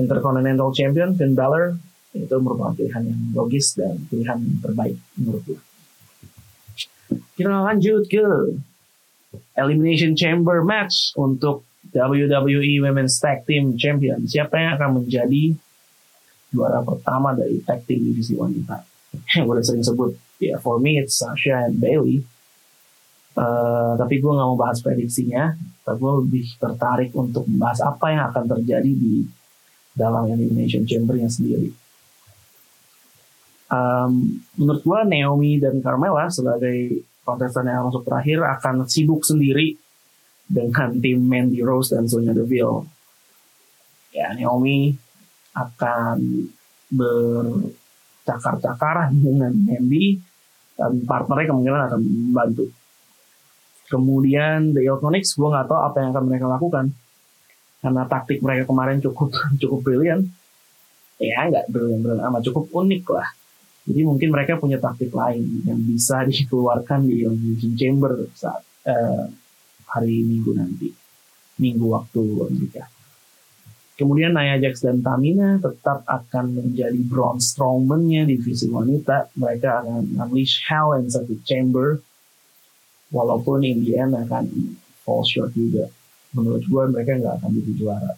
[SPEAKER 1] Intercontinental Champion, Finn Balor, itu merupakan pilihan yang logis dan pilihan terbaik menurut gue. Kita lanjut ke Elimination Chamber match untuk WWE Women's Tag Team Champion. Siapa yang akan menjadi juara pertama dari tag team divisi wanita? Yang udah sering sebut, ya yeah, for me it's Sasha and Bailey Uh, tapi gue nggak mau bahas prediksinya. Tapi gue lebih tertarik untuk membahas apa yang akan terjadi di dalam Elimination Chamber-nya sendiri. Um, menurut gue Naomi dan Carmela sebagai kontestan yang masuk terakhir akan sibuk sendiri dengan tim Mandy Rose dan Sonya Deville. Ya Naomi akan bercakar-cakar dengan Mandy dan partnernya kemungkinan akan membantu Kemudian The Electronics, gue nggak tahu apa yang akan mereka lakukan. Karena taktik mereka kemarin cukup cukup brilian. Ya nggak brilian-brilian amat, cukup unik lah. Jadi mungkin mereka punya taktik lain yang bisa dikeluarkan di Elimination Chamber saat uh, hari Minggu nanti. Minggu waktu Amerika. Kemudian Nia Jax dan Tamina tetap akan menjadi Braun Strowman-nya divisi wanita. Mereka akan unleash hell in satu chamber walaupun in the end akan fall short juga. Menurut gue mereka nggak akan jadi juara.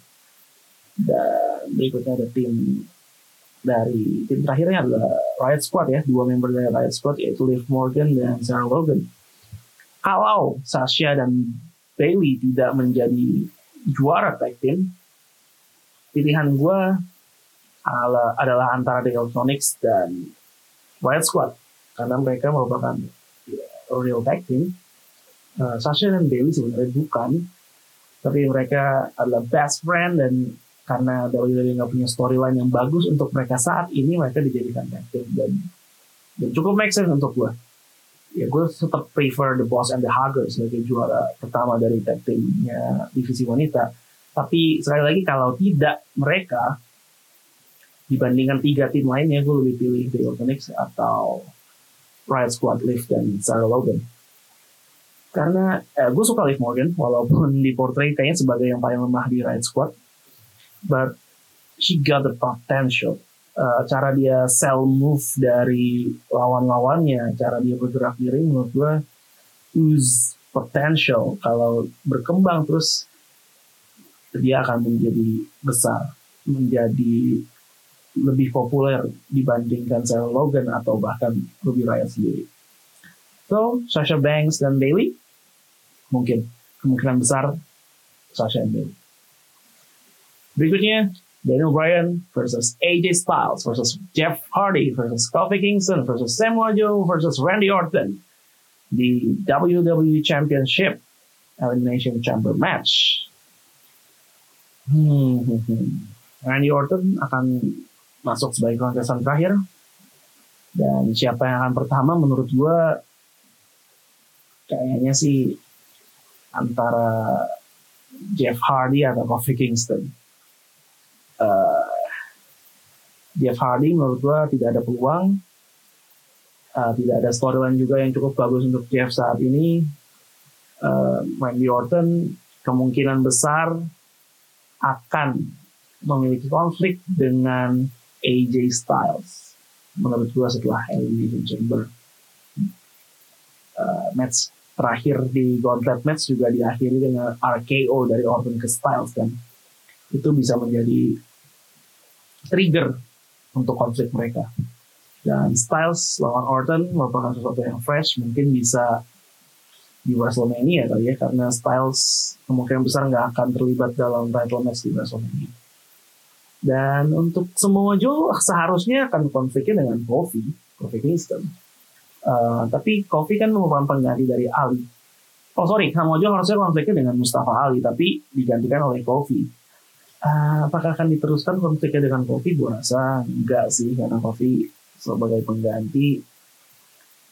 [SPEAKER 1] Dan berikutnya ada tim dari tim terakhirnya adalah Riot Squad ya. Dua member dari Riot Squad yaitu Liv Morgan dan Sarah Logan. Kalau Sasha dan Bailey tidak menjadi juara tag team pilihan gue adalah, adalah antara The Electronics dan Riot Squad. Karena mereka merupakan real team. Uh, Sasha dan Bailey sebenarnya bukan, tapi mereka adalah best friend dan karena WWE nggak punya storyline yang bagus untuk mereka saat ini mereka dijadikan tag dan dan cukup make sense untuk gue. Ya gue tetap prefer The Boss and the Hugger sebagai juara pertama dari tag teamnya divisi wanita. Tapi sekali lagi kalau tidak mereka dibandingkan tiga tim lainnya gue lebih pilih The Organics atau Riot Squad Liv dan Sarah Logan. Karena eh, gue suka Liv Morgan walaupun di portray kayaknya sebagai yang paling lemah di Riot Squad. But she got the potential. Uh, cara dia sell move dari lawan-lawannya cara dia bergerak diri menurut gue use potential. Kalau berkembang terus dia akan menjadi besar menjadi lebih populer dibandingkan Sarah Logan atau bahkan Ruby Riot sendiri. So, Sasha Banks dan Bailey mungkin kemungkinan besar Sasha dan Bailey. Berikutnya
[SPEAKER 2] Daniel Bryan versus AJ Styles versus Jeff Hardy versus Kofi Kingston versus Samoa Joe versus Randy Orton di WWE Championship Elimination Chamber match. Hmm, hmm, hmm. Randy Orton akan masuk sebagai kontestan terakhir dan siapa yang akan pertama menurut gue kayaknya sih antara Jeff Hardy atau Kofi Kingston. Uh, Jeff Hardy menurut gue tidak ada peluang, uh, tidak ada storyline juga yang cukup bagus untuk Jeff saat ini. Uh, Randy Orton kemungkinan besar akan memiliki konflik dengan AJ Styles. Menurut gue setelah Elimination Chamber uh, match terakhir di Gauntlet match juga diakhiri dengan RKO dari Orton ke Styles kan. Itu bisa menjadi trigger untuk konflik mereka. Dan Styles lawan Orton merupakan sesuatu yang fresh mungkin bisa di WrestleMania kali ya karena Styles kemungkinan besar nggak akan terlibat dalam title match di WrestleMania dan untuk semua Joe seharusnya akan konfliknya dengan Kofi Kofi Kingston Uh, tapi Kofi kan merupakan pengganti dari Ali. Oh sorry, Joe harusnya konfliknya dengan Mustafa Ali, tapi digantikan oleh Kofi. Uh, apakah akan diteruskan konfliknya dengan Kofi? Gue rasa enggak sih, karena Kofi sebagai pengganti,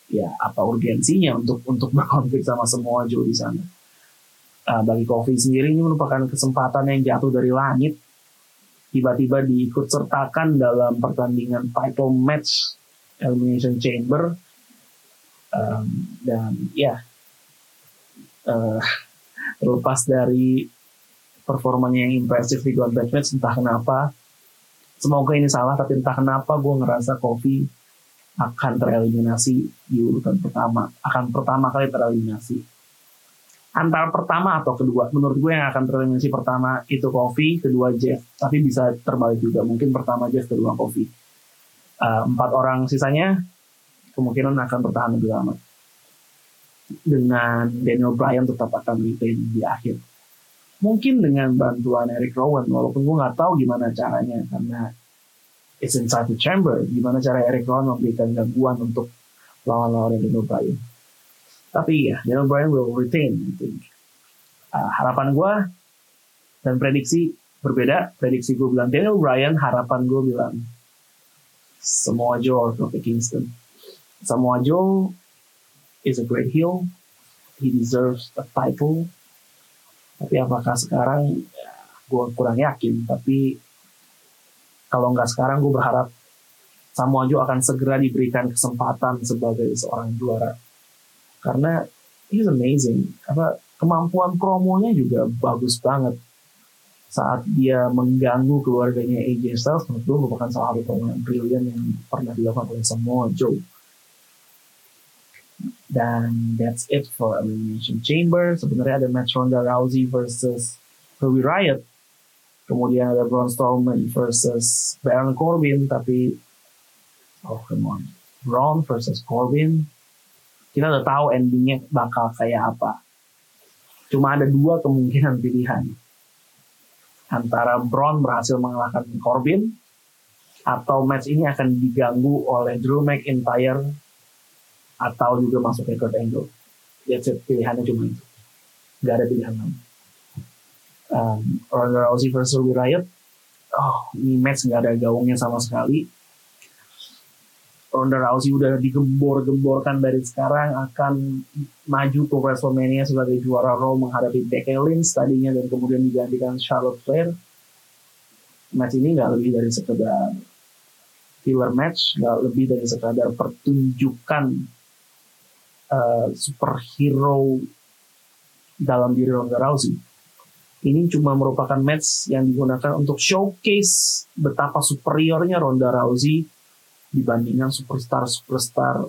[SPEAKER 2] ya apa urgensinya untuk untuk berkonflik sama semua Joe di sana. Uh, bagi Kofi sendiri ini merupakan kesempatan yang jatuh dari langit. Tiba-tiba diikut sertakan dalam pertandingan title match Elimination Chamber. Um, dan ya uh, terlepas dari performanya yang impresif di Gauntlet Match entah kenapa semoga ini salah tapi entah kenapa gue ngerasa Kofi akan tereliminasi di urutan pertama akan pertama kali tereliminasi antara pertama atau kedua menurut gue yang akan tereliminasi pertama itu Kofi kedua Jeff tapi bisa terbalik juga mungkin pertama Jeff kedua Kofi uh, empat orang sisanya kemungkinan akan bertahan lebih lama. Dengan Daniel Bryan tetap akan retain di akhir. Mungkin dengan bantuan Eric Rowan, walaupun gue nggak tahu gimana caranya karena it's inside the chamber. Gimana cara Eric Rowan memberikan gangguan untuk lawan-lawan Daniel Bryan. Tapi ya, Daniel Bryan will retain. Uh, harapan gue dan prediksi berbeda. Prediksi gue bilang Daniel Bryan, harapan gue bilang semua Joe atau Kingston. Samoa Joe is a great heel. He deserves a title. Tapi apakah sekarang ya, gue kurang yakin. Tapi kalau nggak sekarang gue berharap Samoa Joe akan segera diberikan kesempatan sebagai seorang juara. Karena he's amazing. Karena kemampuan promonya juga bagus banget. Saat dia mengganggu keluarganya AJ Styles, menurut gue merupakan salah satu promo yang brilian yang pernah dilakukan oleh Samoa Joe. Dan that's it for Elimination Chamber. Sebenarnya ada match Ronda Rousey versus Ruby Riot. Kemudian ada Braun Strowman versus Baron Corbin. Tapi, oh come on. Braun versus Corbin. Kita udah tahu endingnya bakal kayak apa. Cuma ada dua kemungkinan pilihan. Antara Braun berhasil mengalahkan Corbin. Atau match ini akan diganggu oleh Drew McIntyre atau juga masuk ke Angle. Ya pilihannya cuma itu. Gak ada pilihan lain. Um, Ronda Rousey versus Ruby Riot. Oh, ini match gak ada gaungnya sama sekali. Ronda Rousey udah digembor-gemborkan dari sekarang akan maju ke WrestleMania sebagai juara Raw menghadapi Becky Lynch tadinya dan kemudian digantikan Charlotte Flair. Match ini nggak lebih dari sekedar filler match, nggak lebih dari sekadar pertunjukan uh, superhero dalam diri Ronda Rousey. Ini cuma merupakan match yang digunakan untuk showcase betapa superiornya Ronda Rousey dibandingkan superstar-superstar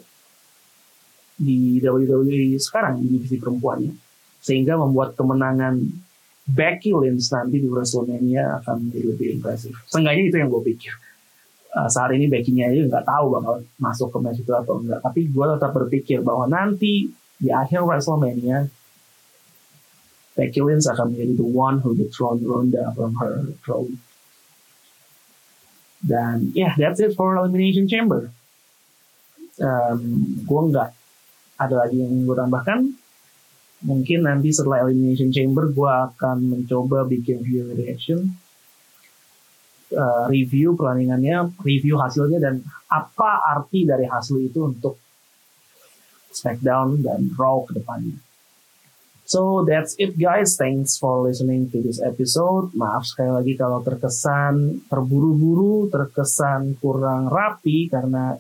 [SPEAKER 2] di WWE sekarang di divisi perempuannya. Sehingga membuat kemenangan Becky Lynch nanti di WrestleMania akan menjadi lebih impresif. Seenggaknya itu yang gue pikir uh, saat ini backingnya aja nggak tahu bakal masuk ke match itu atau enggak. Tapi gue tetap berpikir bahwa nanti di akhir WrestleMania, Becky Lynch akan menjadi the one who dethrone Ronda from her throne. Dan yeah, that's it for Elimination Chamber. Um, gue nggak ada lagi yang gue tambahkan. Mungkin nanti setelah Elimination Chamber gue akan mencoba bikin video reaction. Uh, review pertandingannya, review hasilnya dan apa arti dari hasil itu untuk SmackDown dan Raw ke depannya. So that's it guys. Thanks for listening to this episode. Maaf sekali lagi kalau terkesan terburu-buru, terkesan kurang rapi karena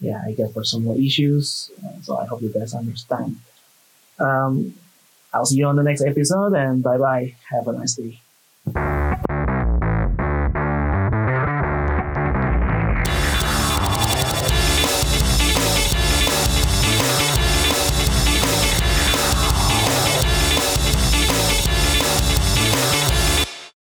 [SPEAKER 2] ya yeah, I get personal issues. So I hope you guys understand. Um, I'll see you on the next episode and bye bye. Have a nice day.